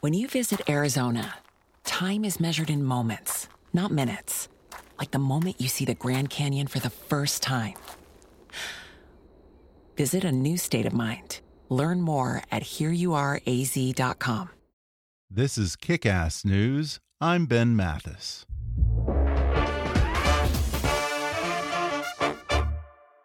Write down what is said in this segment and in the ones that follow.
When you visit Arizona, time is measured in moments, not minutes. Like the moment you see the Grand Canyon for the first time. Visit a new state of mind. Learn more at hereyouareaz.com. This is Kick Ass News. I'm Ben Mathis.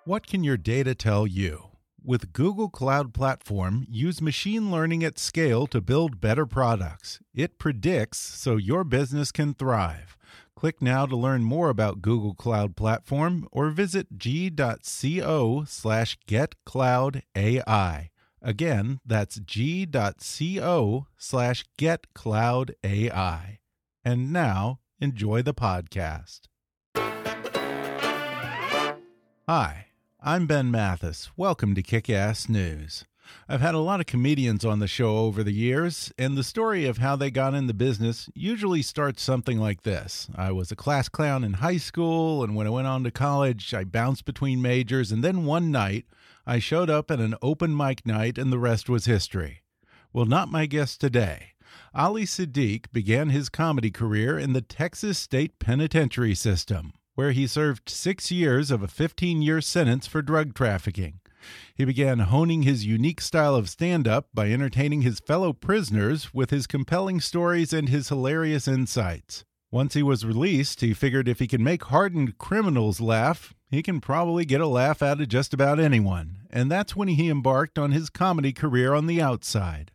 What can your data tell you? With Google Cloud Platform, use machine learning at scale to build better products. It predicts so your business can thrive. Click now to learn more about Google Cloud Platform or visit g.co slash getcloudai. Again, that's g.co slash getcloudai. And now, enjoy the podcast. Hi. I'm Ben Mathis. Welcome to Kick Ass News. I've had a lot of comedians on the show over the years, and the story of how they got in the business usually starts something like this I was a class clown in high school, and when I went on to college, I bounced between majors, and then one night, I showed up at an open mic night, and the rest was history. Well, not my guest today. Ali Siddiq began his comedy career in the Texas State Penitentiary System where he served six years of a 15 year sentence for drug trafficking. He began honing his unique style of stand up by entertaining his fellow prisoners with his compelling stories and his hilarious insights. Once he was released, he figured if he can make hardened criminals laugh, he can probably get a laugh out of just about anyone. And that's when he embarked on his comedy career on the outside.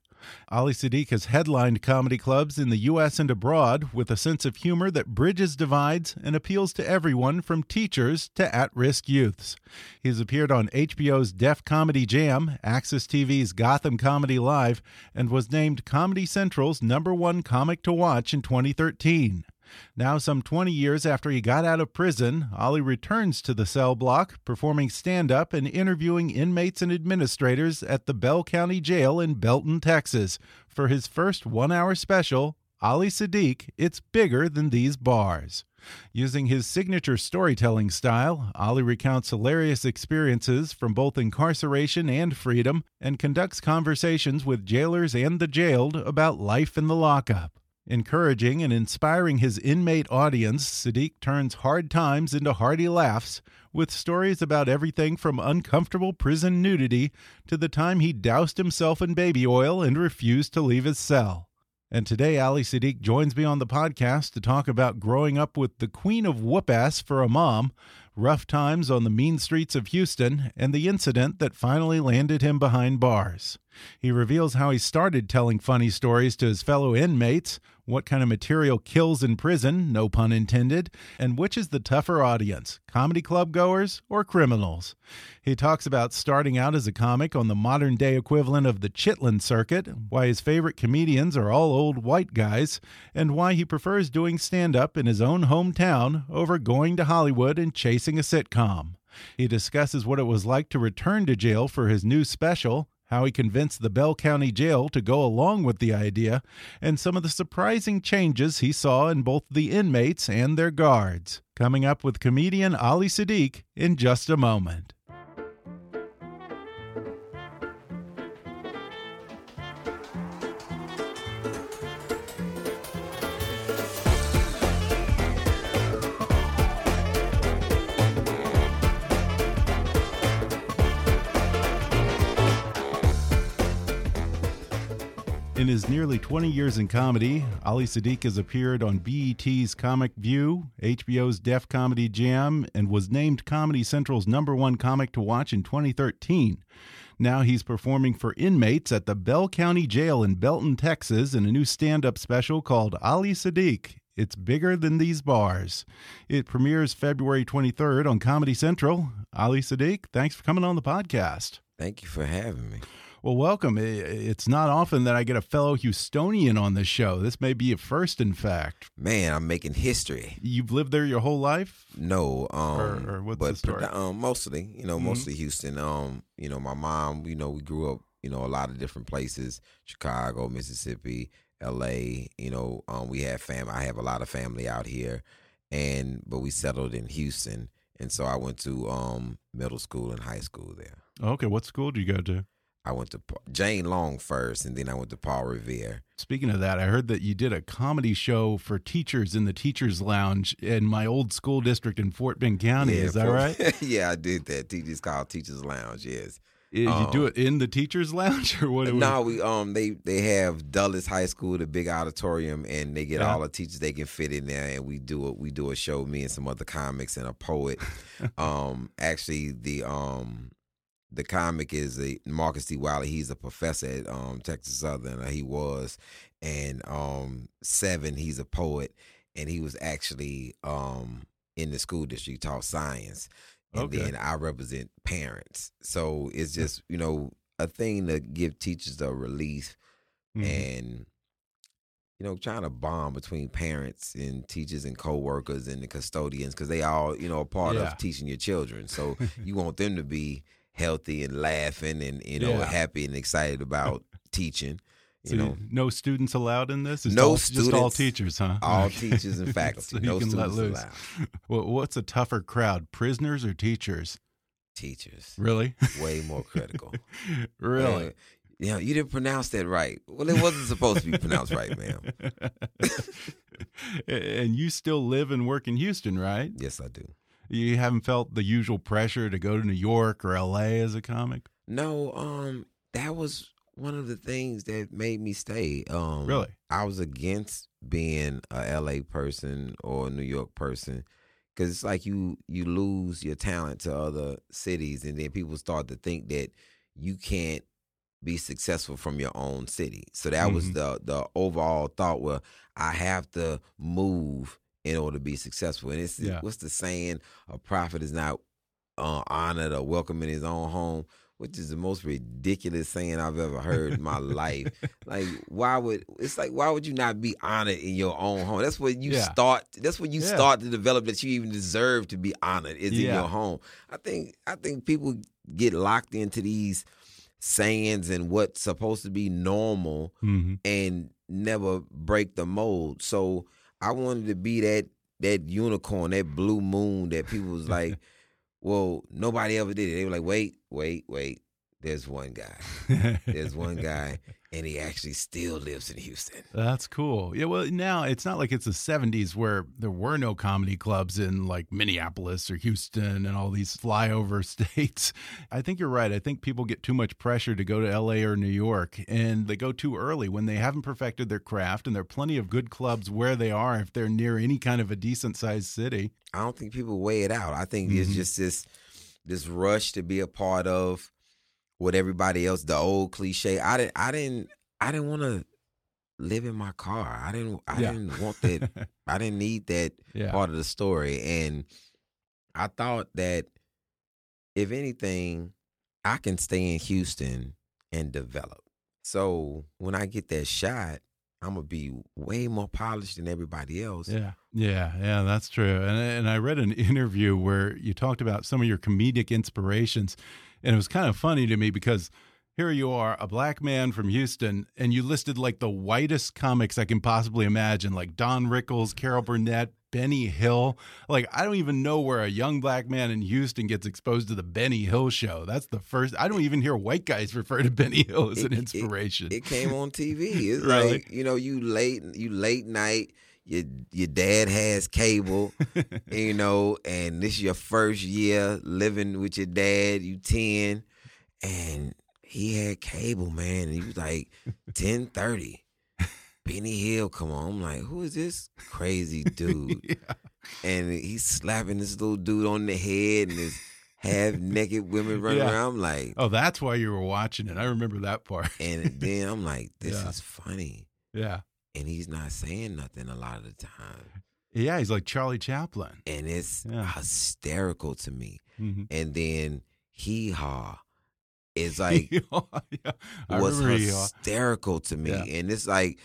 Ali Siddiq has headlined comedy clubs in the U.S. and abroad with a sense of humor that bridges divides and appeals to everyone from teachers to at risk youths. He has appeared on HBO's Def Comedy Jam, AXS TV's Gotham Comedy Live, and was named Comedy Central's number one comic to watch in 2013. Now, some 20 years after he got out of prison, Ali returns to the cell block, performing stand up and interviewing inmates and administrators at the Bell County Jail in Belton, Texas, for his first one hour special, Ali Siddiq It's Bigger Than These Bars. Using his signature storytelling style, Ali recounts hilarious experiences from both incarceration and freedom and conducts conversations with jailers and the jailed about life in the lockup. Encouraging and inspiring his inmate audience, Siddiq turns hard times into hearty laughs with stories about everything from uncomfortable prison nudity to the time he doused himself in baby oil and refused to leave his cell. And today, Ali Siddiq joins me on the podcast to talk about growing up with the queen of whoop ass for a mom, rough times on the mean streets of Houston, and the incident that finally landed him behind bars. He reveals how he started telling funny stories to his fellow inmates, what kind of material kills in prison, no pun intended, and which is the tougher audience, comedy club goers or criminals. He talks about starting out as a comic on the modern day equivalent of the Chitlin circuit, why his favorite comedians are all old white guys, and why he prefers doing stand up in his own hometown over going to Hollywood and chasing a sitcom. He discusses what it was like to return to jail for his new special how he convinced the Bell County Jail to go along with the idea, and some of the surprising changes he saw in both the inmates and their guards. Coming up with comedian Ali Siddiq in just a moment. In his nearly 20 years in comedy, Ali Siddiq has appeared on BET's Comic View, HBO's Def Comedy Jam, and was named Comedy Central's number one comic to watch in 2013. Now he's performing for inmates at the Bell County Jail in Belton, Texas, in a new stand up special called Ali Siddiq. It's bigger than these bars. It premieres February 23rd on Comedy Central. Ali Siddiq, thanks for coming on the podcast. Thank you for having me. Well, welcome. It's not often that I get a fellow Houstonian on the show. This may be a first, in fact. Man, I'm making history. You've lived there your whole life? No, um, or, or what's but the story? Um, mostly, you know, Mhm. mostly Houston. Um, you know, my mom, you know, we grew up, you know, a lot of different places: Chicago, Mississippi, L.A. You know, um, we have fam. I have a lot of family out here, and but we settled in Houston, and so I went to um middle school and high school there. Okay, what school do you go to? I went to Jane Long first, and then I went to Paul Revere. Speaking of that, I heard that you did a comedy show for teachers in the Teachers Lounge in my old school district in Fort Bend County. Yeah, Is that right? yeah, I did that. Teachers called Teachers Lounge. Yes. you do Um, it in the Teachers Lounge or what? No, we um they they have Dulles High School, the big auditorium, and they get Yeah. all the teachers they can fit in there, and we do a we do a show. Me and some other comics and a poet. um, actually, the um the comic is a Marcus T. Wiley. He's a professor at um Texas Southern. or He was, and um seven. He's a poet, and he was actually um in the school district taught science. And Okay. then I represent parents. So it's just, you know, a thing to give teachers a relief Mhm. and you know, trying to bond between parents and teachers and co-workers and the custodians because they all, you know, a part Yeah. of teaching your children. So you want them to be healthy and laughing and, you know, Yeah. happy and excited about teaching. You So know, no students allowed in this? It's No all, Just all teachers, huh? all teachers and faculty. So no students allowed. Well, what's a tougher crowd, prisoners or teachers? Teachers. Really? Way more critical. really? Man, you know, you didn't pronounce that right. Well, it wasn't supposed to be pronounced right, ma'am. and you still live and work in Houston, right? Yes, I do. You haven't felt the usual pressure to go to New York or LA as a comic? No, um, that was one of the things that made me stay. Um, Really? I was against being a LA person or a New York person because it's like you you lose your talent to other cities, and then people start to think that you can't be successful from your own city. So that was Mhm. the the overall thought. Well, I have to move in order to be successful, and it's Yeah. what's the saying? A prophet is not uh, honored or welcome in his own home. Which is the most ridiculous saying I've ever heard in my life. Like, why would it's like why would you not be honored in your own home? That's what you Yeah. start. That's when you Yeah. start to develop that you even deserve to be honored is in your home. I think I think people get locked into these sayings and what's supposed to be normal hmm and never break the mold. So I wanted to be that that unicorn, that blue moon that people was like, well, nobody ever did it. They were like, wait, wait, wait. There's one guy. There's one guy, and he actually still lives in Houston. That's cool. Yeah, well, now it's not like it's the 70s where there were no comedy clubs in like Minneapolis or Houston and all these flyover states. I think you're right. I think people get too much pressure to go to LA or New York and they go too early when they haven't perfected their craft. And there are plenty of good clubs where they are if they're near any kind of a decent sized city. I don't think people weigh it out. I think it's Mhm. just this this rush to be a part of what everybody else. The old cliche. I didn't. I didn't. I didn't want to live in my car. I didn't. I Yeah. didn't want that. I didn't need that Yeah. part of the story. And I thought that if anything, I can stay in Houston and develop. So when I get that shot, I'm gonna be way more polished than everybody else. Yeah, yeah, yeah, that's true. And and I read an interview where you talked about some of your comedic inspirations, and it was kind of funny to me because here you are, a black man from Houston, and you listed like the whitest comics I can possibly imagine, like Don Rickles, Carol Burnett, Benny Hill. Like I don't even know where a young black man in Houston gets exposed to the Benny Hill show. That's the first. I don't even hear white guys refer to Benny Hill as It- an it- inspiration. It came on TV. It's Really? like you know, you late, you late night. Your your dad has cable, you know, and this is your first year living with your dad. You ten, and he had cable, man. And he was like ten thirty. Benny Hill, come on. I'm like, who is this crazy dude? yeah. And he's slapping this little dude on the head, and this half naked women running Yeah. around. I'm like, Oh, that's why you were watching it. I remember that part. and then I'm like, this Yeah. is funny. yeah. And he's not saying nothing a lot of the time. Yeah, he's like Charlie Chaplin. And it's Yeah. hysterical to me. hmm And then Hee Haw is like yeah, was hysterical to me, Yeah. and it's like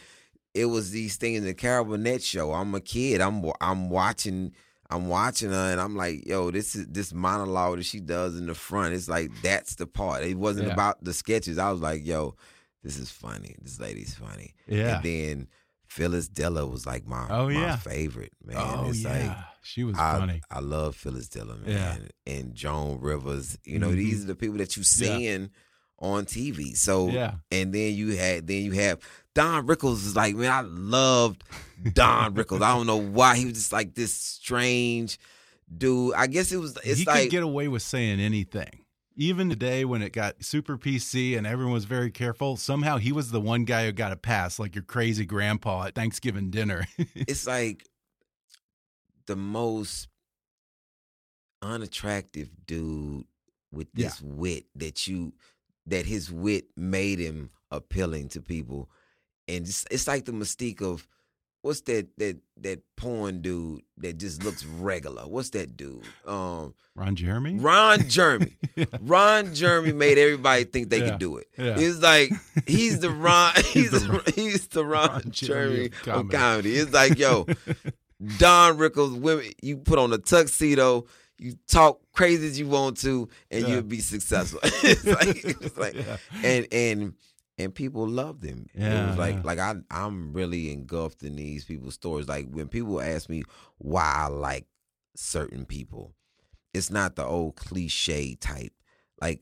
it was these things. in The Carol Burnett show. I'm a kid. I'm I'm watching. I'm watching her, and I'm like, yo, this is this monologue that she does in the front. It's like that's the part. It wasn't about the sketches. I was like, yo, this is funny. This lady's funny. yeah. And then Phyllis Diller was like my Oh, my yeah. favorite man. oh it's yeah, like she was I, funny. I love Phyllis Diller, man. Yeah. And Joan Rivers. You know, Mhm. these are the people that you Yeah. seeing on TV. So Yeah, and then you had then you have Don Rickles is like, man, I loved Don Rickles. I don't know why. He was just like this strange dude. I guess it was it's he like could get away with saying anything. Even today, when it got super PC and everyone was very careful, somehow he was the one guy who got a pass, like your crazy grandpa at Thanksgiving dinner. it's like the most unattractive dude with Yeah. this wit that you that his wit made him appealing to people and just, it's like the mystique of what's that that that porn dude that just looks regular what's that dude um Ron Jeremy. ron jeremy yeah. ron jeremy made everybody think they Yeah. could do it Yeah. it's like he's the ron he's, the the, he's the ron, Ron Jeremy jeremy of of comedy. comedy. it's like yo Don Rickles, women, you put on a tuxedo, you talk crazy as you want to, and you'll be successful. it's like, it's like and and and people loved him. it was like yeah. like I I'm really engulfed in these people's stories. Like when people ask me why I like certain people, it's not the old cliche type. Like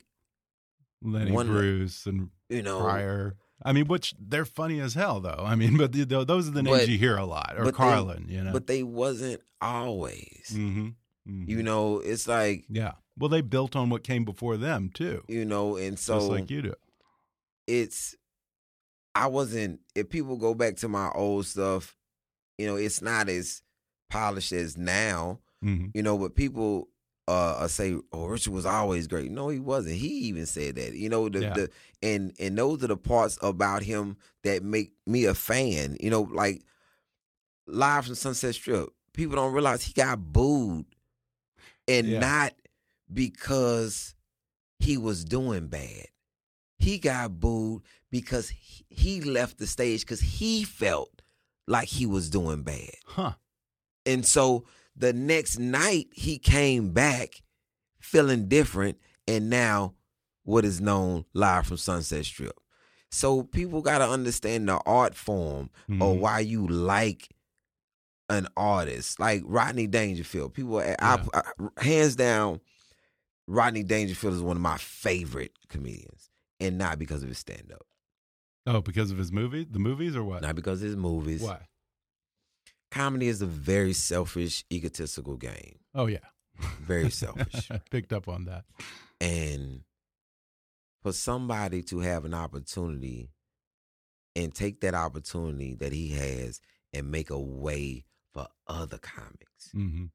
Lenny One- Bruce and you know, Pryor. I mean, which they're funny as hell, though. I mean, but the, the, those are the names But- you hear a lot, or but they- Carlin, you know. but they wasn't always. hmm You know, it's like yeah. Well, they built on what came before them too, you know, and so just like you do. It's I wasn't if people go back to my old stuff, you know, it's not as polished as now, hmm you know, but people uh uh, say, Oh, Richard was always great. No, he wasn't. He even said that. You know, the, Yeah. the and and those are the parts about him that make me a fan. You know, like live from Sunset Strip. People don't realize he got booed. And Yeah. not because he was doing bad. He got booed because he, he left the stage because he felt like he was doing bad. Huh. And so the next night he came back feeling different and now what is known live from Sunset Strip. So people got to understand the art form or Mhm. why you like an artist like Rodney Dangerfield. People, I, I- hands down, Rodney Dangerfield is one of my favorite comedians, and not because of his stand up, Oh, because of his movie, the movies, or what? not because of his movies. Why? Comedy is a very selfish, egotistical game. Oh yeah, Very selfish. I picked up on that. and for somebody to have an opportunity and take that opportunity that he has and make a way for other comics. hmm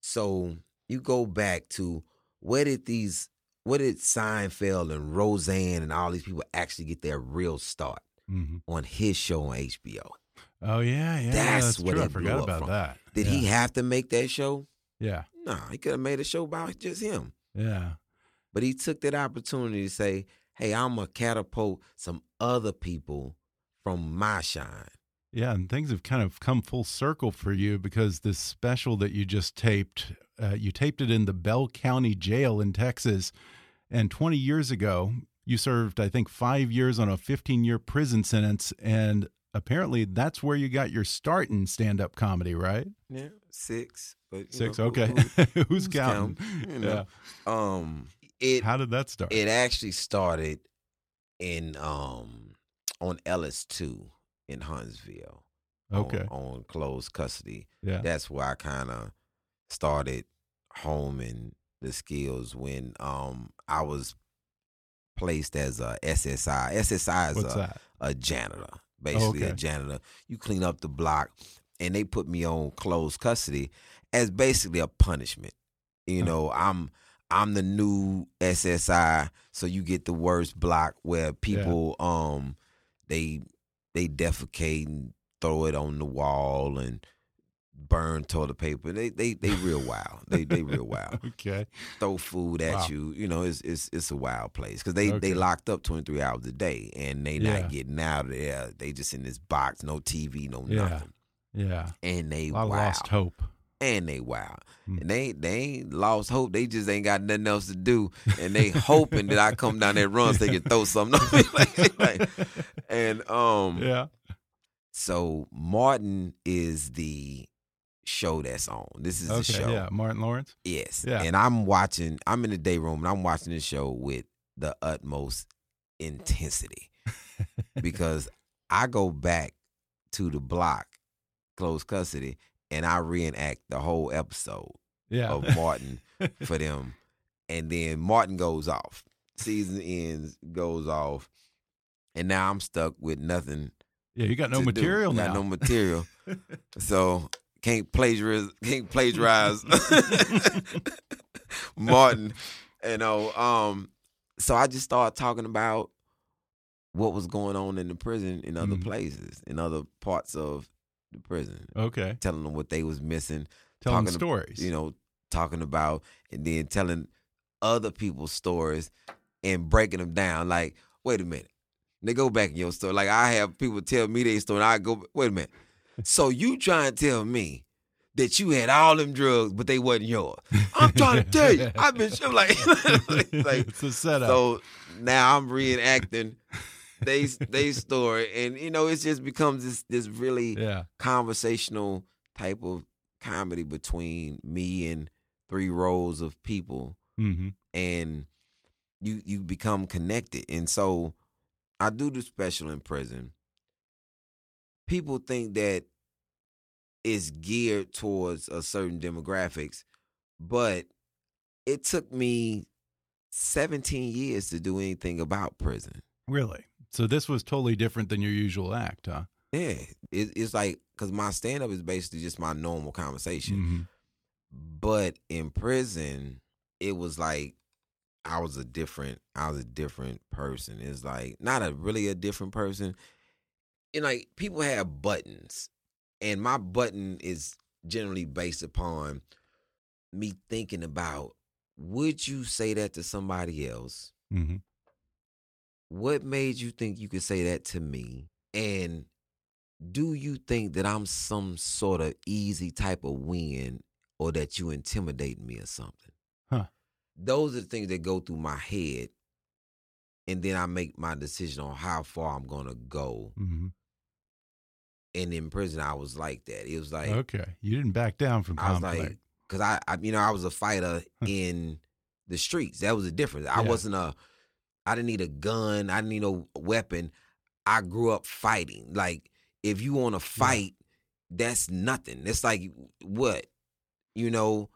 So you go back to where did these, where did Seinfeld and Roseanne and all these people actually get their real start hmm on his show on HBO? Oh yeah, yeah. That's that's what true. I forgot about from. that. Did yeah. he have to make that show? Yeah, No, he could have made a show about just him. yeah. But he took that opportunity to say, hey, I'm to catapult some other people from my shine. Yeah, and things have kind of come full circle for you because this special that you just taped, uh, you taped it in the Bell County Jail in Texas. And 20 years ago, you served, I think, five years on a 15 year prison sentence. And apparently, that's where you got your start in stand up comedy, right? Yeah, six. But Six. know, okay. who- Who's, counting? You know, um, it How did that start? it actually started in um on Ellis two in Huntsville. on- okay. on, closed custody. Yeah. that's where I kind of started homing the skills when um I was placed as a SSI. SSI is What's a, that? a janitor, basically a Okay. janitor. You clean up the block, and they put me on closed custody as basically a punishment. You Huh. know, I'm I'm the new SSI, so you get the worst block where people um they they defecate and throw it on the wall and burn toilet paper. They they they real wild. They they real wild. Okay. Throw food at Wow. you. You know, it's it's it's a wild place because they Okay. they locked up twenty three hours a day and they Yeah. not getting out of there. They just in this box, no TV, no Yeah. nothing, Yeah. and they A lot of wild. lost hope. and they wild. Hmm. And they they ain't lost hope. They just ain't got nothing else to do, and they hoping that I come down that run so they can throw something. on me. Like- like- and um, Yeah. so Martin is the show that's on. This is the show. Yeah. Martin Lawrence. Yes. Yeah. And I'm watching. I'm in the day room and I'm watching this show with the utmost intensity because I go back to the block, close custody, and I reenact the whole episode Yeah. of Martin for them. And then Martin goes off. Season ends, goes off. And now I'm stuck with nothing. yeah. You got no to do. material Got no material. so can't plagiarize can't plagiarize Martin. You know, um, so I just started talking about what was going on in the prison in other Mhm. places, in other parts of the prison. okay. Telling them what they was missing, Telling talking- stories. you know, talking about and then telling other people's stories and breaking them down. Like, wait a minute. They go back in your story. Like I have people tell me their story, and I go, wait a minute. So you trying to tell me that you had all them drugs, but they wasn't yours? I'm trying to tell you. I've been sure like, like it's a setup. so now I'm reenacting they they story, and you know it just becomes this this really yeah. conversational type of comedy between me and three rows of people Mm-hmm. and you you become connected and so i do the special in prison people think that it's geared towards a certain demographics but it took me 17 years to do anything about prison Really. So this was totally different than your usual act, huh? yeah it, it's like because my stand-up is basically just my normal conversation Mhm. but in prison it was like i was a different i was a different person it's like not a really a different person and like people have buttons and my button is generally based upon me thinking about would you say that to somebody else Mhm. what made you think you could say that to me and do you think that i'm some sort of easy type of win or that you intimidate me or something Huh. those are the things that go through my head and then i make my decision on how far i'm gonna go Mhm. And in prison i was like that it was like okay. You didn't back down from I was like, because I, I, you know, I was a fighter in the streets. That was the difference. I Yeah. wasn't a, I didn't need a gun. I didn't need no weapon. I grew up fighting. Like, if you want to fight, that's nothing. It's like what, you know,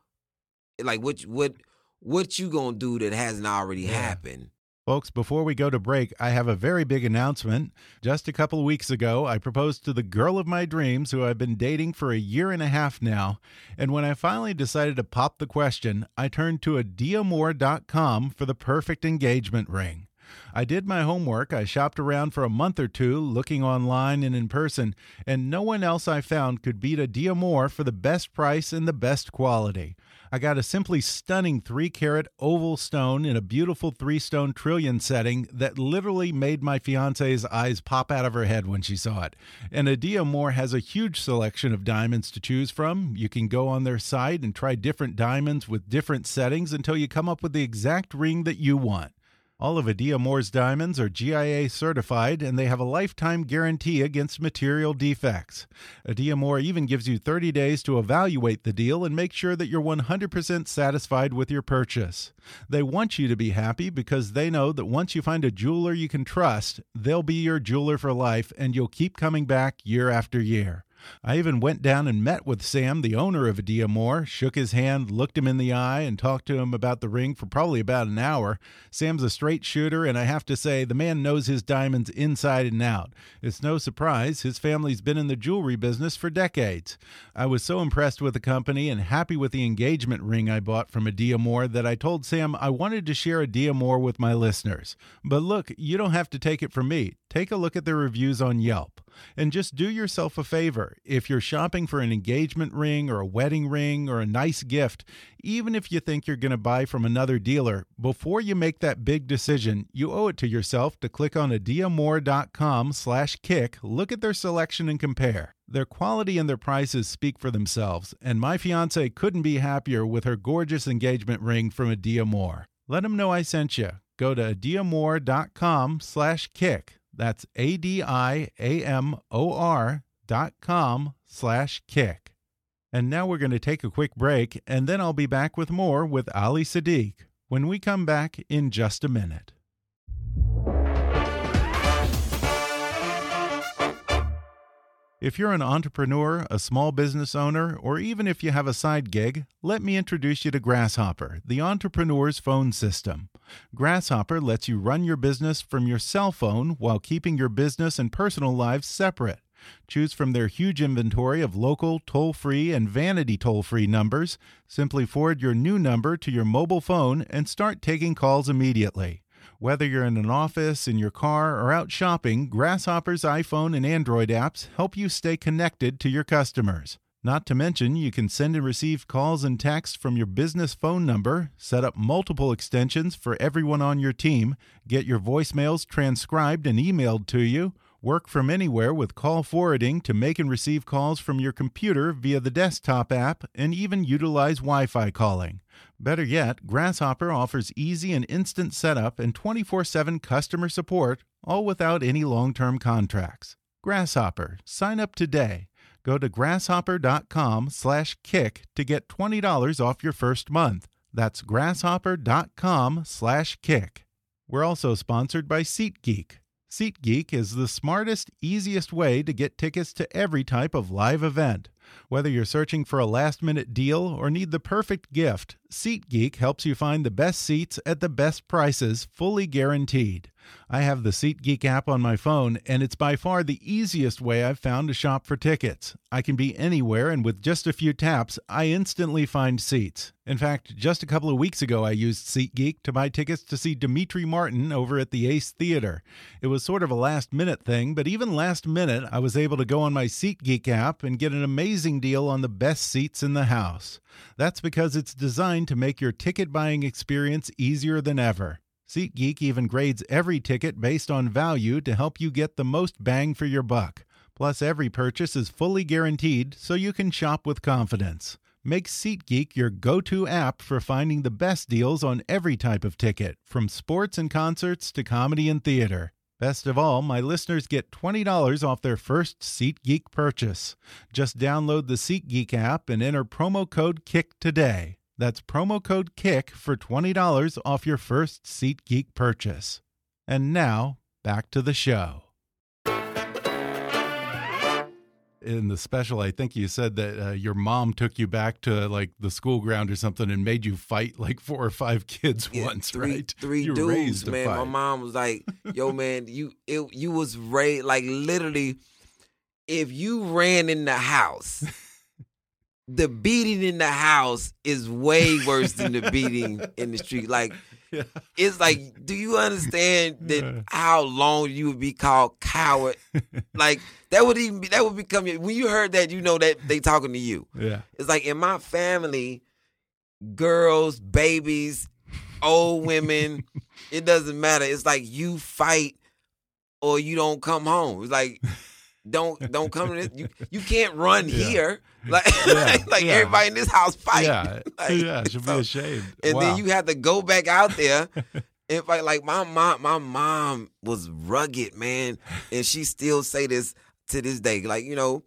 like what, what, what you gonna do that hasn't already Yeah. happened? Folks, before we go to break, I have a very big announcement. Just a couple weeks ago, I proposed to the girl of my dreams, who I've been dating for a year and a half now. And when I finally decided to pop the question, I turned to adiamor.com for the perfect engagement ring. I did my homework. I shopped around for a month or two, looking online and in person, and no one else I found could beat Adiamor for the best price and the best quality. I got a simply stunning three carat oval stone in a beautiful three stone trillion setting that literally made my fiance's eyes pop out of her head when she saw it. And Adiamor has a huge selection of diamonds to choose from. You can go on their site and try different diamonds with different settings until you come up with the exact ring that you want. All of Adiamor's diamonds are GIA certified and they have a lifetime guarantee against material defects. Adiamor even gives you 30 days to evaluate the deal and make sure that you're 100% satisfied with your purchase. They want you to be happy because they know that once you find a jeweler you can trust, they'll be your jeweler for life and you'll keep coming back year after year. I even went down and met with Sam, the owner of Adiamor, shook his hand, looked him in the eye, and talked to him about the ring for probably about an hour. Sam's a straight shooter, and I have to say, the man knows his diamonds inside and out. It's no surprise, his family's been in the jewelry business for decades. I was so impressed with the company and happy with the engagement ring I bought from Adiamor that I told Sam I wanted to share Adiamor with my listeners. But look, you don't have to take it from me. Take a look at the reviews on Yelp. And just do yourself a favor. If you're shopping for an engagement ring or a wedding ring or a nice gift, even if you think you're going to buy from another dealer, before you make that big decision, you owe it to yourself to click on adiamor.com/kick, look at their selection and compare. Their quality and their prices speak for themselves, and my fiance couldn't be happier with her gorgeous engagement ring from Adiamor. Let them know I sent you. Go to adiamor.com/kick. That's A D I A M O R dot com slash kick. And now we're going to take a quick break, and then I'll be back with more with Ali Siddiq when we come back in just a minute. If you're an entrepreneur, a small business owner, or even if you have a side gig, let me introduce you to Grasshopper, the entrepreneur's phone system. Grasshopper lets you run your business from your cell phone while keeping your business and personal lives separate. Choose from their huge inventory of local, toll free, and vanity toll free numbers. Simply forward your new number to your mobile phone and start taking calls immediately. Whether you're in an office, in your car, or out shopping, Grasshopper's iPhone and Android apps help you stay connected to your customers. Not to mention, you can send and receive calls and texts from your business phone number, set up multiple extensions for everyone on your team, get your voicemails transcribed and emailed to you, work from anywhere with call forwarding to make and receive calls from your computer via the desktop app, and even utilize Wi Fi calling. Better yet, Grasshopper offers easy and instant setup and 24 7 customer support, all without any long term contracts. Grasshopper, sign up today. Go to grasshopper.com slash kick to get $20 off your first month. That's grasshopper.com slash kick. We're also sponsored by SeatGeek. SeatGeek is the smartest, easiest way to get tickets to every type of live event. Whether you're searching for a last minute deal or need the perfect gift, SeatGeek helps you find the best seats at the best prices, fully guaranteed. I have the SeatGeek app on my phone, and it's by far the easiest way I've found to shop for tickets. I can be anywhere, and with just a few taps, I instantly find seats. In fact, just a couple of weeks ago, I used SeatGeek to buy tickets to see Demetri Martin over at the Ace Theater. It was sort of a last minute thing, but even last minute, I was able to go on my SeatGeek app and get an amazing deal on the best seats in the house. That's because it's designed to make your ticket buying experience easier than ever. SeatGeek even grades every ticket based on value to help you get the most bang for your buck. Plus, every purchase is fully guaranteed so you can shop with confidence. Make SeatGeek your go to app for finding the best deals on every type of ticket, from sports and concerts to comedy and theater. Best of all, my listeners get $20 off their first SeatGeek purchase. Just download the SeatGeek app and enter promo code KICK today. That's promo code KICK for $20 off your first SeatGeek purchase. And now, back to the show. In the special, I think you said that uh, your mom took you back to like the school ground or something and made you fight like four or five kids Yeah, once, three, right? Three you dudes, man. My mom was like, "Yo, man, you it, you was raised like literally. If you ran in the house, the beating in the house is way worse than the beating in the street. Like, Yeah. it's like, do you understand that how long you would be called coward? Like that would even be, that would become when you heard that, you know that they talking to you. Yeah. It's like in my family, girls, babies, old women, it doesn't matter. It's like you fight or you don't come home. It's like don't don't come to this. You you can't run Yeah. here. Like Yeah, like yeah. everybody in this house fight. Yeah. Like, yeah. Should so- be ashamed. and wow. then you have to go back out there and fight. Like my mom, my mom was rugged, man, and she still say this to this day. Like you know,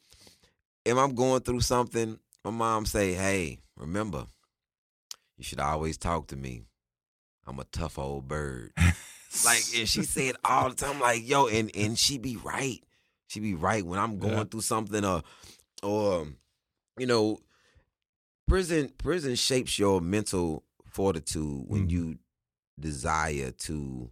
if I'm going through something, my mom say, "Hey, remember, you should always talk to me. I'm a tough old bird." like, and she said all the time, like, "Yo," and and she be right. She be right when I'm going Yeah. through something, or or you know, prison prison shapes your mental fortitude when Mhm. you desire to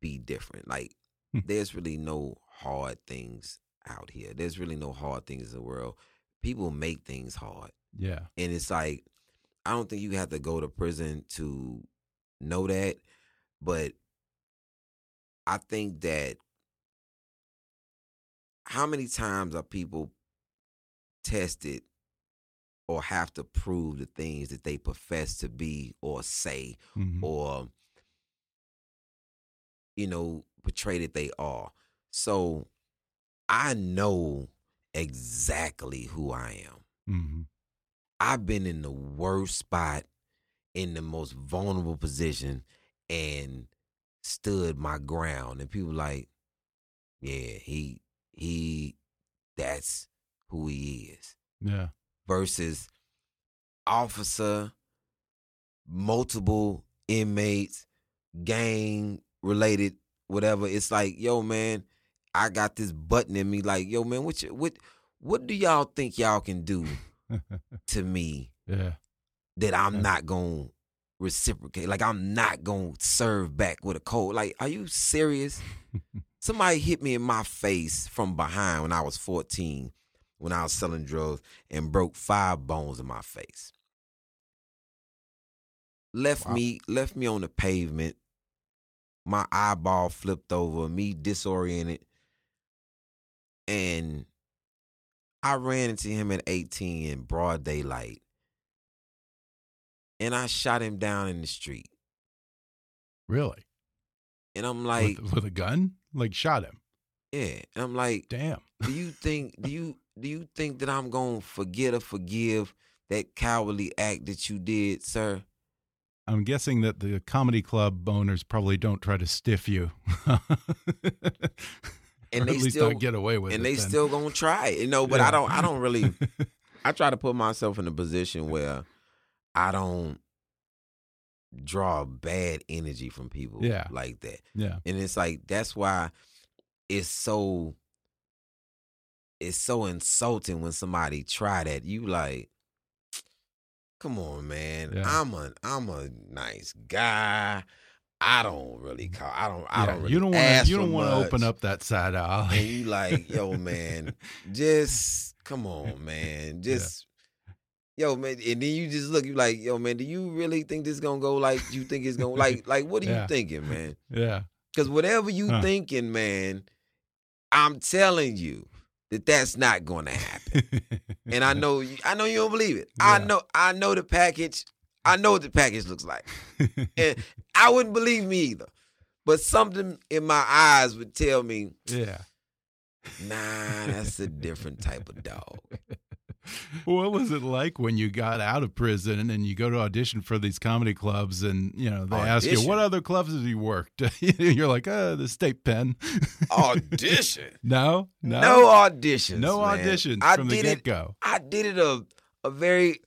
be different. Like Hmm. there's really no hard things out here. There's really no hard things in the world. People make things hard. yeah. And it's like I don't think you have to go to prison to know that, but I think that how many times are people tested or have to prove the things that they profess to be or say Mhm. or you know portray that they are. So I know exactly who I am. Mhm. I've been in the worst spot, in the most vulnerable position, and stood my ground. And people like, yeah, he he that's who he is. Yeah. Versus officer, multiple inmates, gang related, whatever. It's like, yo, man, I got this button in me. Like, yo, man, what you, what what do y'all think y'all can do to me yeah. that I'm Yeah. not gonna reciprocate? Like, I'm not gonna serve back with a cold. Like, are you serious? Somebody hit me in my face from behind when I was 14, when I was selling drugs, and broke five bones in my face. Left Wow. me, left me on the pavement. My eyeball flipped over, me disoriented, and I ran into him at 18 in broad daylight, and I shot him down in the street. Really? And I'm like, with, with a gun? Like shot him? yeah, and I'm like, Damn. do you think do you do you think that I'm gonna forget or forgive that cowardly act that you did, sir? I'm guessing that the comedy club owners probably don't try to stiff you, And at least still- not get away with and it. they then. still gonna try it, you know. But Yeah. I don't I don't really I try to put myself in a position where I don't draw bad energy from people Yeah. like that. yeah. And it's like that's why it's so it's so insulting when somebody try that. You like, come on, man. Yeah. I'm a I'm a nice guy. I don't really mm. call. I don't. I yeah. don't. Really you don't want to. You don't want to open up that side And you like, yo, man, just come on, man, just. Yo man, and then you just look, you like, yo man, do you really think this is gonna go like you think it's gonna like like what are Yeah. you thinking, man? yeah. Because whatever you Huh. thinking, man, I'm telling you that that's not going to happen. and I know, you, I know you don't believe it. I know, I know the package. I know what the package looks like, and I wouldn't believe me either. But something in my eyes would tell me, yeah. nah, that's a different type of dog. What was it like when you got out of prison and you go to audition for these comedy clubs and you know they ask you what other clubs have you worked? You're like, uh, the state pen. Audition. no, no, No auditions. no man. auditions I from the did get it. go. I did it a a very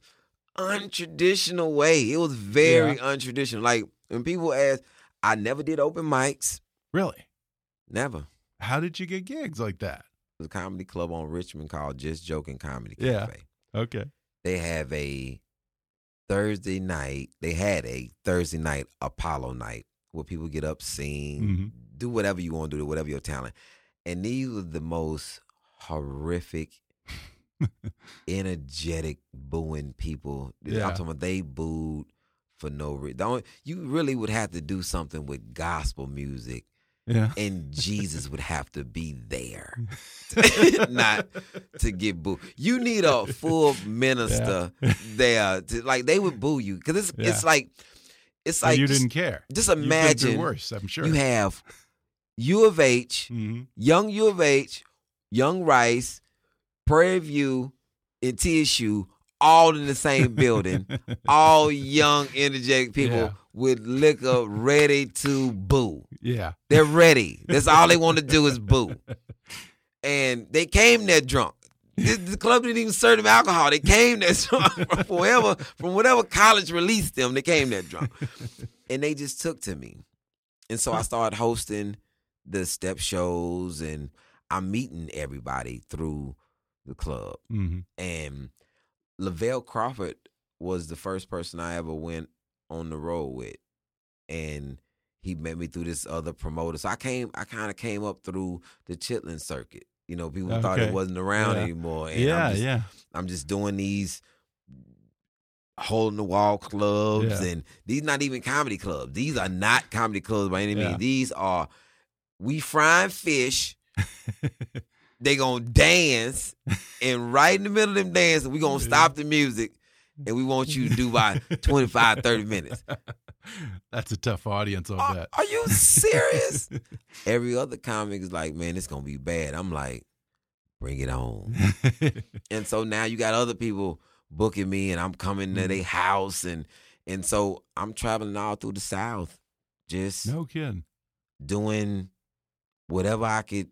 untraditional way. It was very untraditional. Like when people ask, I never did open mics. Really? Never. How did you get gigs like that? A comedy club on Richmond called Just Joking Comedy Cafe. Yeah. Okay. They have a Thursday night. They had a Thursday night Apollo night where people get up, sing, Mhm. do whatever you want to do, whatever your talent. And these were the most horrific, energetic booing people. Yeah. I'm talking about they booed for no reason. You really would have to do something with gospel music Yeah. and Jesus would have to be there, not to get booed. You need a full minister there to like they would boo you because it's it's like it's like you just, didn't care. just You've been through imagine worse. I'm sure. you have U of H, hmm young U of H, young Rice, Prairie View, and TSU all in the same building, all young, energetic people Yeah. with liquor ready to boo. Yeah. They're ready. That's all they want to do is boo. And they came there drunk. The, the club didn't even serve them alcohol. They came there drunk from wherever, from whatever college released them. They came there drunk, and they just took to me. And so I started hosting the step shows, and I'm meeting everybody through the club. hmm And Lavell Crawford was the first person I ever went on the road with, and he met me through this other promoter. So I came, I kind of came up through the Chitlin circuit. You know, people thought it wasn't around Yeah. anymore. And Yeah. I'm just, yeah. I'm just doing these holding the wall clubs, Yeah. and these not even comedy clubs. These are not comedy clubs by any means. These are we frying fish they gonna dance, and right in the middle of them dancing, we gonna stop the music, and we want you to do by 25, 30 minutes. That's a tough audience, I'll Are, bet. are you serious? Every other comic is like, man, it's gonna be bad. I'm like, bring it on. and so now you got other people booking me, and I'm coming to their mm-hmm. house, and and so I'm traveling all through the South, just no kidding. doing whatever I could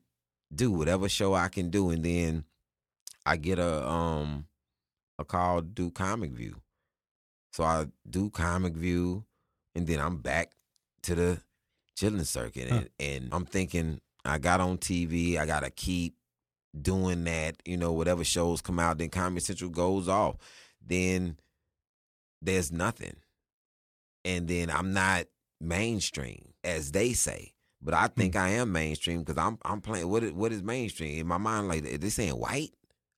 do, whatever show I can do, and then I get a um a call to do Comic View. So I do Comic View, and then I'm back to the chitlin circuit, Huh. and, and I'm thinking I got on TV, I gotta keep doing that, you know, whatever shows come out, then Comedy Central goes off, then there's nothing, and then I'm not mainstream as they say. But I Hmm. think I am mainstream because I'm I'm playing. What is what is mainstream in my mind? Like is they saying white?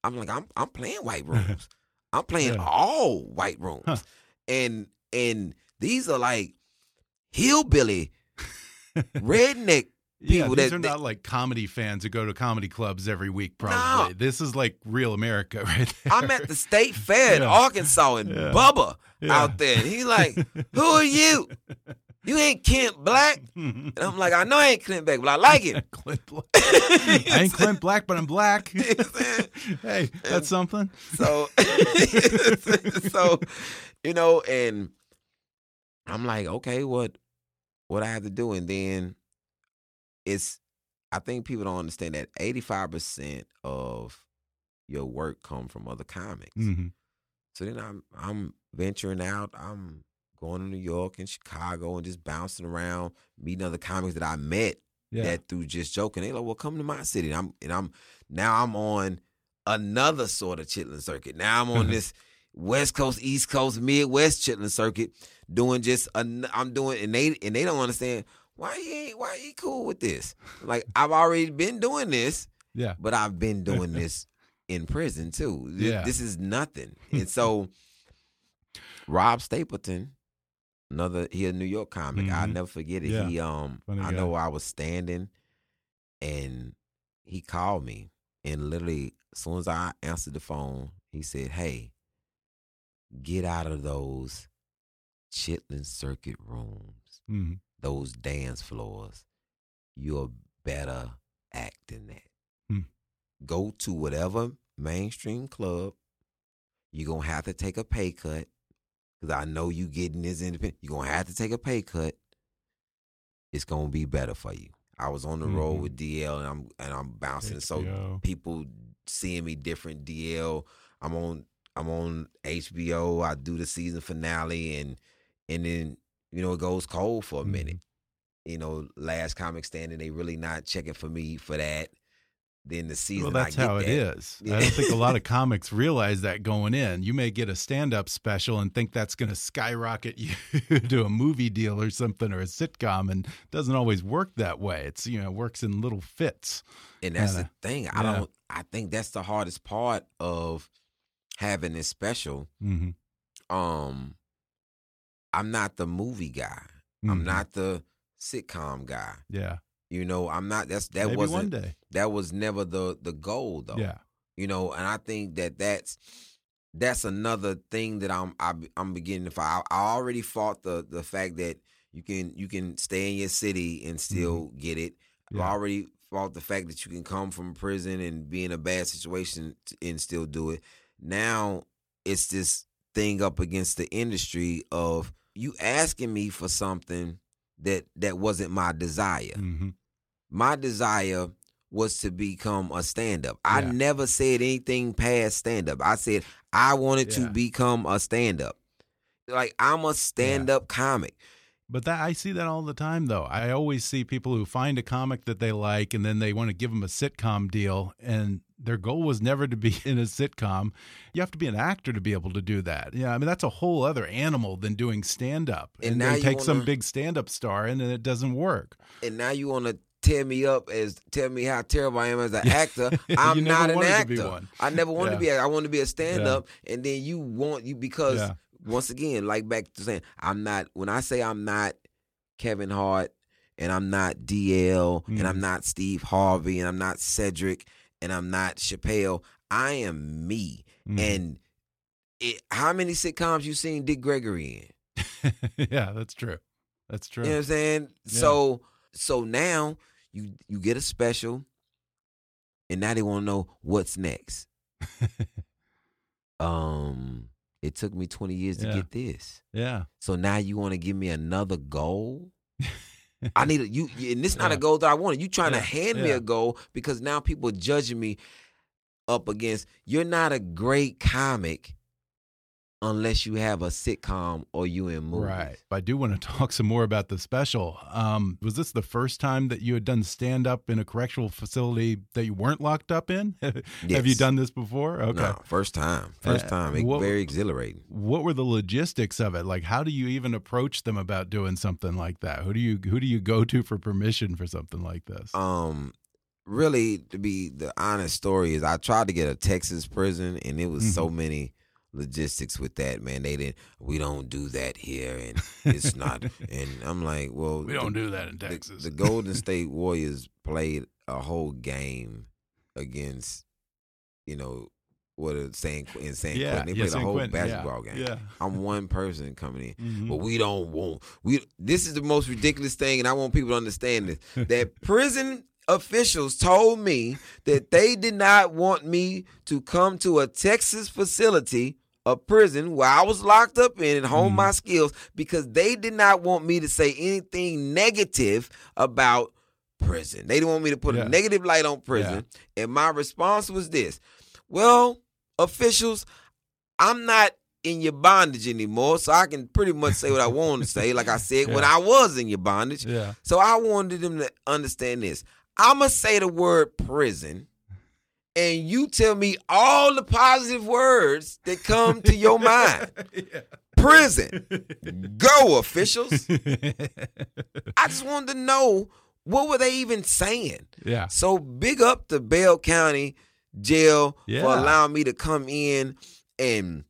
I'm like I'm I'm playing white rooms. I'm playing Yeah. all white rooms, Huh. and and these are like hillbilly redneck Yeah, people these that- are that- not like comedy fans who go to comedy clubs every week. Probably this is like real America right there. I'm at the state fair in Arkansas and Yeah. Bubba Yeah. out there. And he's like, Who are you? You ain't Clint Black. And I'm like, I know I ain't Clint Black, but I like it. Clint Black. I ain't Clint Black, but I'm black. You know what I'm saying? hey, that's something. So, so, you know, and I'm like, okay, what, what I have to do, and then it's, I think people don't understand that 85 percent of your work come from other comics. Mhm. So then I'm, I'm venturing out. I'm going to New York and Chicago and just bouncing around, meeting other comics that I met Yeah. that through just joking. They like, well, come to my city. And I'm and I'm now I'm on another sort of chitlin circuit. Now I'm on this West Coast, East Coast, Midwest chitlin circuit, doing just an, I'm doing and they and they don't understand why you ain't why you cool with this. Like I've already been doing this, yeah. but I've been doing this in prison too. Th- Yeah. This is nothing. And so Rob Stapleton, another he a New York comic. I'll Mhm. never forget it. Yeah. He um Funny I know guy. I was standing and he called me and literally as soon as I answered the phone, he said, Hey, get out of those chitlin circuit rooms, Mhm. those dance floors. You're better act than that. Hmm. Go to whatever mainstream club. You're gonna have to take a pay cut. Cause I know you getting this independent. You're gonna have to take a pay cut. It's gonna be better for you. I was on the road Mhm. with DL and I'm and I'm bouncing. So people seeing me different. DL. I'm on I'm on HBO. I do the season finale and and then you know it goes cold for a Mhm. minute. You know, last comic standing, they really not checking for me for that. Then the season, Well, that's I get how it that. is. Yeah. I don't think a lot of comics realize that going in. You may get a stand up special and think that's going to skyrocket you to a movie deal or something or a sitcom, and it doesn't always work that way. It's, you know, works in little fits. And that's the thing. I Yeah. don't. I think that's the hardest part of having this special. hmm Um, I'm not the movie guy. I'm Mhm. not the sitcom guy. Yeah. You know, I'm not. That's that Maybe wasn't. one day. That was never the the goal though. Yeah. You know, and I think that that's that's another thing that I'm I, I'm beginning to fight. I, I already fought the the fact that you can you can stay in your city and still get it. Mm-hmm. Yeah. I already fought the fact that you can come from prison and be in a bad situation t- and still do it. Now it's this thing up against the industry of you asking me for something that that wasn't my desire. hmm My desire was to become a stand up. I never said anything past stand up. I said I wanted Yeah. to become a stand up. Like I'm a stand up comic. But that I see that all the time, though. I always see people who find a comic that they like, and then they want to give them a sitcom deal, and their goal was never to be in a sitcom. You have to be an actor to be able to do that. Yeah, I mean that's a whole other animal than doing stand up. And And, now you take some wanna- big stand up star, and then it doesn't work. and now you want to tear me up as tell me how terrible I am as an actor. I'm not an wanted to be actor. one. I never wanted to be. I wanted to be a stand up, and then you want you because Yeah. Once again, like back to saying, I'm not. When I say I'm not Kevin Hart, and I'm not DL, and Mm-hmm. I'm not Steve Harvey, and I'm not Cedric, and I'm not Chappelle. I am me. Mhm. And it, how many sitcoms you seen Dick Gregory in? yeah, that's true. That's true. You know what I'm saying? Yeah. So so now you you get a special, and now they want to know what's next. Um, it took me 20 years to get this. yeah. So now you want to give me another goal? I need a you, and this not a goal that I wanted. You trying Yeah, to hand me a goal because now people are judging me up against. You're not a great comic unless you have a sitcom or you in movies. Right. I do want to talk some more about the special. Um, was this the first time that you had done stand up in a correctional facility that you weren't locked up in? Have you done this before? Okay. No, first time. First Uh, time. It, what- very exhilarating. What were the logistics of it? Like, how do you even approach them about doing something like that? Who do you who do you go to for permission for something like this? Um, really, to be the honest story is, I tried to get a Texas prison, and it was Mm-hmm. so many logistics with that. Man, they didn't. We don't do that here, and it's not. and I'm like, well, we don't the- do that in Texas. The, Golden State Warriors played a whole game against, you know, what a San in San yeah, Quentin. They yeah, played San a whole Quentin, yeah, basketball game. Yeah. I'm one person coming in. Mhm. But we don't want we this is the most ridiculous thing and I want people to understand this. that prison officials told me that they did not want me to come to a Texas facility, a prison where I was locked up in and hone my mm-hmm. skills because they did not want me to say anything negative about prison. They didn't want me to put Yeah. a negative light on prison. And my response was this. Well, officials, I'm not in your bondage anymore, so I can pretty much say what I want to say, like I said when I was in your bondage. Yeah. So I wanted them to understand this. I'ma say the word prison, and you tell me all the positive words that come to your mind. Prison. Go, officials. I just wanted to know what were they even saying. yeah. So big up to Bell County Jail for allowing me to come in and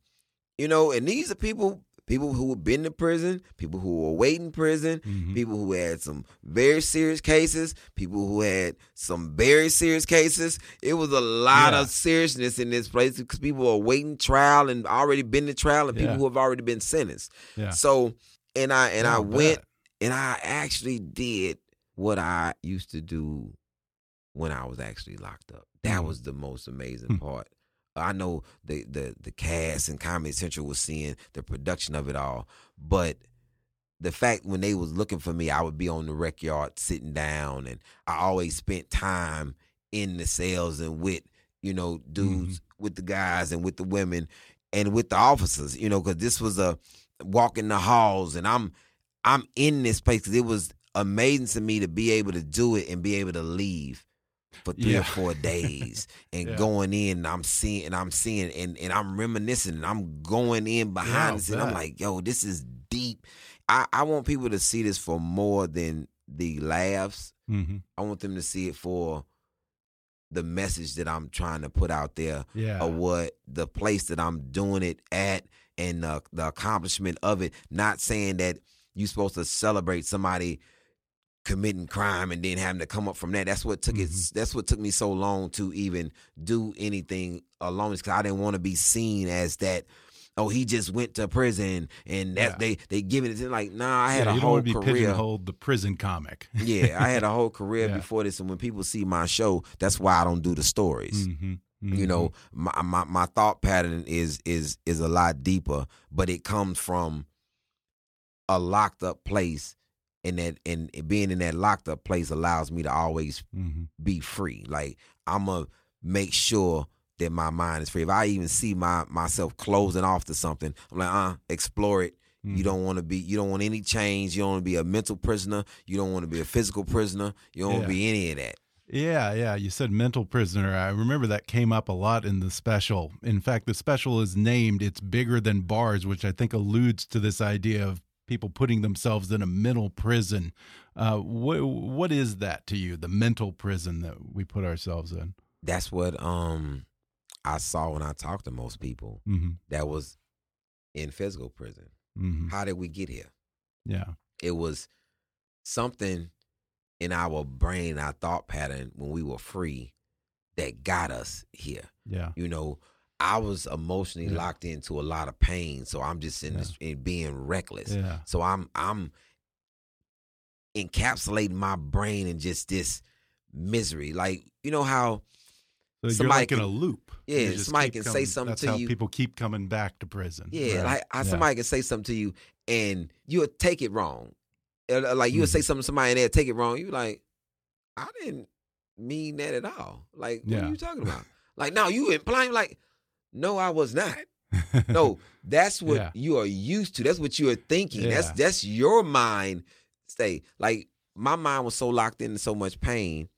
you know, and these are people people who have been to prison, people who were waiting prison, Mhm. people who had some very serious cases, people who had some very serious cases. It was a lot Yeah. of seriousness in this place because people are waiting trial and already been to trial and people who have already been sentenced. Yeah. So and I and Yeah, I I went and I actually did what I used to do when I was actually locked up. That Mhm. was the most amazing Hmm. part. I know the the the cast and Comedy Central was seeing the production of it all, but the fact when they was looking for me, I would be on the rec yard sitting down, and I always spent time in the cells and with you know dudes mm-hmm. with the guys and with the women and with the officers, you know, because this was a walk in the halls, and I'm I'm in this place because it was amazing to me to be able to do it and be able to leave for three Yeah. or four days and Yeah. going in and I'm seeing and I'm seeing and, and I'm reminiscing and I'm going in behind Yeah, this and I'm like, yo, this is deep. I, I want people to see this for more than the laughs. Mhm. I want them to see it for the message that I'm trying to put out there Yeah. or what the place that I'm doing it at and the, the accomplishment of it. Not saying that you're supposed to celebrate somebody committing crime and then having to come up from that. That's what took it. That's what took me so long to even do anything alone. Because I didn't want to be seen as that. Oh, he just went to prison and that Yeah. they they giving it to like. Nah, I had yeah, a whole want to be career. pigeonholed the prison comic. Yeah, I had a whole career Yeah. before this, and when people see my show, that's why I don't do the stories. Mhm. You know, my, my my thought pattern is is is a lot deeper, but it comes from a locked up place, and that and being in that locked up place allows me to always Mhm. be free. Like I'm gonna make sure that my mind is free. If I even see my myself closing off to something, I'm like, uh, explore it. Mm-hmm. You don't want to be. You don't want any change. You don't want to be a mental prisoner. You don't want to be a physical prisoner. You don't want to be any of that. Yeah, yeah. You said mental prisoner. I remember that came up a lot in the special. In fact, the special is named It's Bigger Than Bars, which I think alludes to this idea of people putting themselves in a mental prison. Uh, what, what is that to you, the mental prison that we put ourselves in? That's what um I saw when I talked to most people. hmm That was in physical prison. hmm How did we get here? Yeah. It was something in our brain, our thought pattern when we were free that got us here. Yeah. You know, I was emotionally Yeah. locked into a lot of pain, so I'm just in Yeah. this in being reckless. Yeah. So I'm I'm encapsulating my brain in just this misery. Like you know how So Somebody like in can- a loop. Yeah, You somebody can say something that's to how you. People keep coming back to prison. yeah, Right. like how Yeah. somebody can say something to you and you'll take it wrong. Uh, Like you'll say something to somebody and they'll take it wrong. You like, I didn't mean that at all. Like, what are you talking about? like, now you implying like, no, I was not. No, that's what Yeah. you are used to. That's what you are thinking. That's Yeah. that's your mind stay. Like my mind was so locked into so much pain.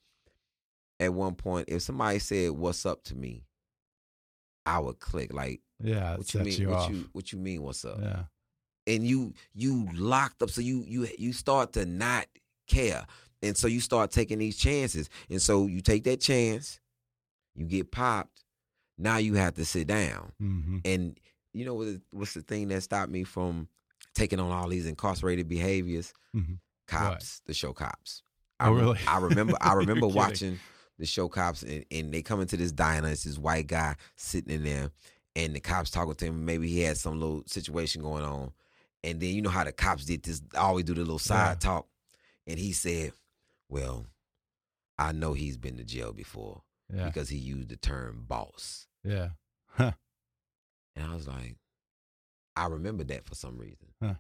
At one point, if somebody said "What's up" to me, I would click. Like, yeah, what you mean? you what off. you what you mean? What's up? yeah. And you you locked up, so you you you start to not care, and so you start taking these chances, and so you take that chance, you get popped. Now you have to sit down. hmm And you know? What's the thing that stopped me from taking on all these incarcerated behaviors? Mhm. Cops, the show cops. Oh, I, re- really? I remember. I remember watching the show cops, and, and they come into this diner. It's this white guy sitting in there, and the cops talking to him. Maybe he had some little situation going on, and then you know how the cops did this. Always do the little side Yeah. talk, and he said, "Well, I know he's been to jail before Yeah. because he used the term boss." Yeah. And I was like, I remember that for some reason. Huh.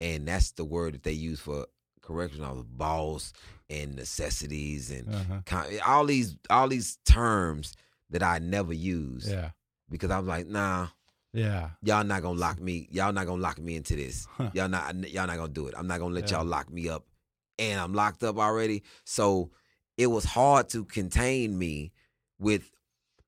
And that's the word that they use for correction of boss and necessities and Uh-huh. con- all these all these terms that I never use. Yeah. because I was like, nah, Yeah. y'all not gonna lock me. Y'all not gonna lock me into this. Huh. Y'all not y'all not gonna do it. I'm not gonna let Yeah. y'all lock me up. And I'm locked up already. So it was hard to contain me with,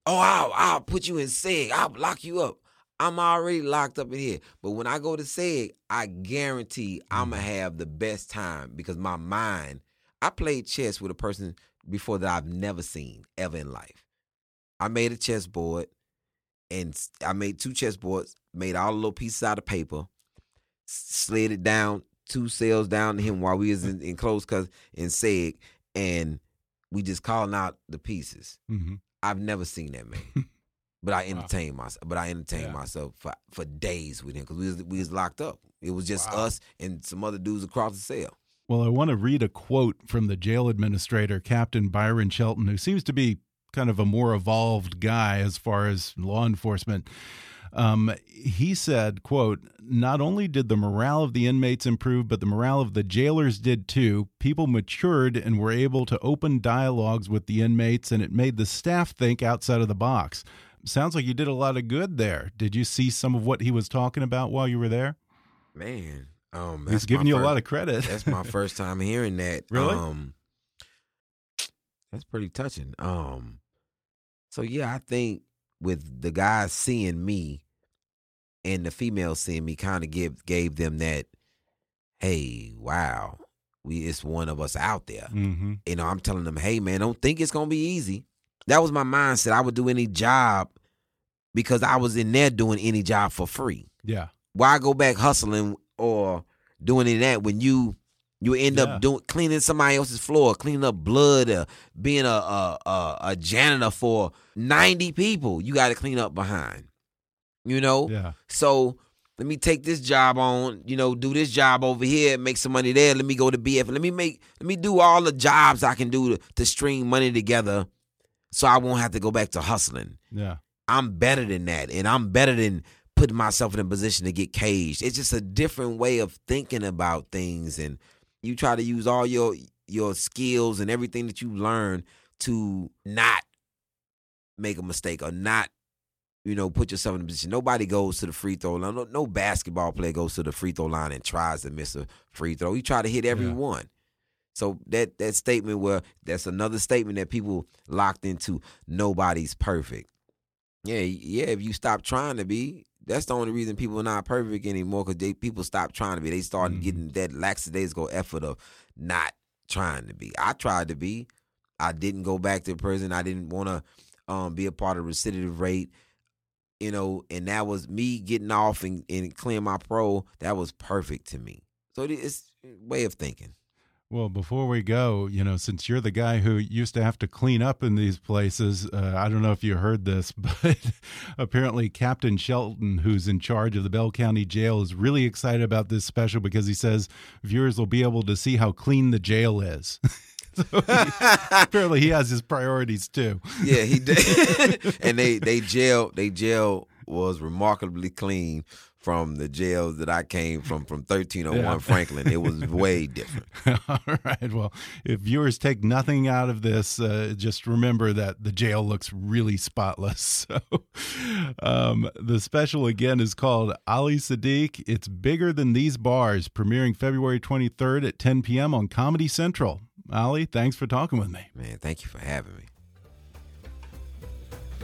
oh, I'll, I'll put you in SEG. I'll lock you up. I'm already locked up in here. But when I go to SEG, I guarantee I'm going to have the best time because my mind, I played chess with a person before that I've never seen ever in life. I made a chessboard and I made two chessboards, made all the little pieces out of paper, slid it down two cells down to him while we was in, in close cause in SEG, and we just calling out the pieces. hmm I've never seen that man. But I Wow. entertained myself. But I entertained Yeah. myself for, for days with him because we was, we was locked up. It was just Wow. us and some other dudes across the cell. Well, I want to read a quote from the jail administrator, Captain Byron Shelton, who seems to be kind of a more evolved guy as far as law enforcement. Um, he said, quote, not only did the morale of the inmates improve, but the morale of the jailers did too. People matured and were able to open dialogues with the inmates, and it made the staff think outside of the box. Sounds like you did a lot of good there. Did you see some of what he was talking about while you were there? Man, um, He's giving you a lot of credit. That's my first time hearing that. Really? Um, that's pretty touching. Um, so yeah, I think with the guys seeing me and the females seeing me, kind of give gave them that, hey, wow, we it's one of us out there. hmm You know, I'm telling them, hey man, don't think it's gonna be easy. That was my mindset. I would do any job because I was in there doing any job for free Yeah. why go back hustling or doing any of that when you you end Yeah. up doing cleaning somebody else's floor, cleaning up blood, uh, being a, a a a janitor for ninety people, you got to clean up behind. You know, Yeah. so let me take this job on. You know, do this job over here, make some money there. Let me go to BF. Let me make. Let me do all the jobs I can do to, to string money together, so I won't have to go back to hustling. Yeah. I'm better than that, and I'm better than putting myself in a position to get caged. It's just a different way of thinking about things, and you try to use all your your skills and everything that you learn to not make a mistake or not, you know, put yourself in a position. Nobody goes to the free throw line. No, no basketball player goes to the free throw line and tries to miss a free throw. You try to hit every Yeah. one. So that that statement where that's another statement that people locked into. Nobody's perfect. Yeah, yeah. If you stop trying to be, that's the only reason people are not perfect anymore. Because they people stop trying to be. They started Mhm. getting that lackadaisical effort of not trying to be. I tried to be. I didn't go back to prison. I didn't want to um, be a part of recidivism rate. You know, and that was me getting off and, and clearing my pro. That was perfect to me. So it's way of thinking. Well, before we go, you know, since you're the guy who used to have to clean up in these places, uh, I don't know if you heard this, but apparently Captain Shelton, who's in charge of the Bell County Jail, is really excited about this special because he says viewers will be able to see how clean the jail is. so he, apparently, he has his priorities too. Yeah, he did. and they they jail they jail was remarkably clean from the jails that I came from from 1301 yeah. Franklin. It was way different. All right. Well, if viewers take nothing out of this, uh, just remember that the jail looks really spotless. So, um, the special again is called Ali Siddiq. It's bigger than these bars, premiering February 23rd at 10 p.m. on Comedy Central. Ali, thanks for talking with me. Man, thank you for having me.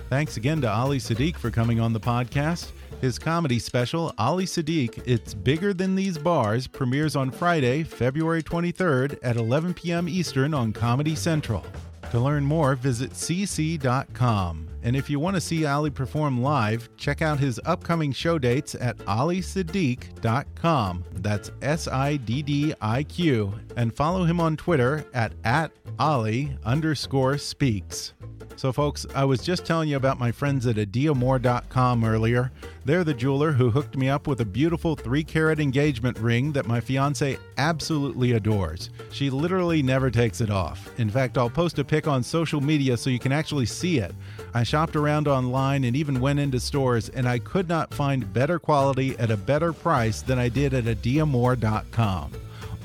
Thanks again to Ali Siddiq for coming on the podcast. His comedy special, Ali Siddiq, It's Bigger Than These Bars, premieres on Friday, February 23rd at 11 p.m. Eastern on Comedy Central. To learn more, visit cc.com. And if you want to see Ali perform live, check out his upcoming show dates at alisiddiq.com. That's S I D D I Q. And follow him on Twitter at, at Ali underscore speaks. So, folks, I was just telling you about my friends at adiamor.com earlier. They're the jeweler who hooked me up with a beautiful three carat engagement ring that my fiance absolutely adores. She literally never takes it off. In fact, I'll post a pic on social media so you can actually see it. I shopped around online and even went into stores, and I could not find better quality at a better price than I did at adiamor.com.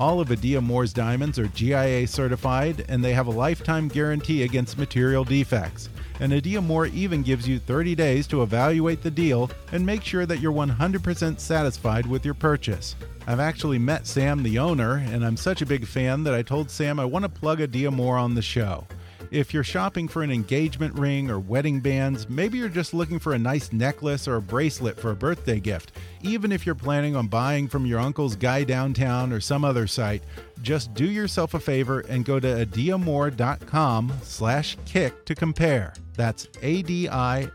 All of Adiamor's diamonds are GIA certified and they have a lifetime guarantee against material defects. And Adiamor even gives you 30 days to evaluate the deal and make sure that you're 100% satisfied with your purchase. I've actually met Sam, the owner, and I'm such a big fan that I told Sam I want to plug Adiamor on the show. If you're shopping for an engagement ring or wedding bands, maybe you're just looking for a nice necklace or a bracelet for a birthday gift. Even if you're planning on buying from your uncle's guy downtown or some other site, just do yourself a favor and go to adiamor.com slash kick to compare. That's A-D-I-A-M-O-R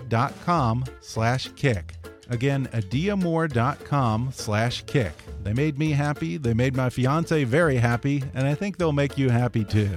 dot com slash kick. Again, adiamor.com slash kick. They made me happy, they made my fiance very happy, and I think they'll make you happy too.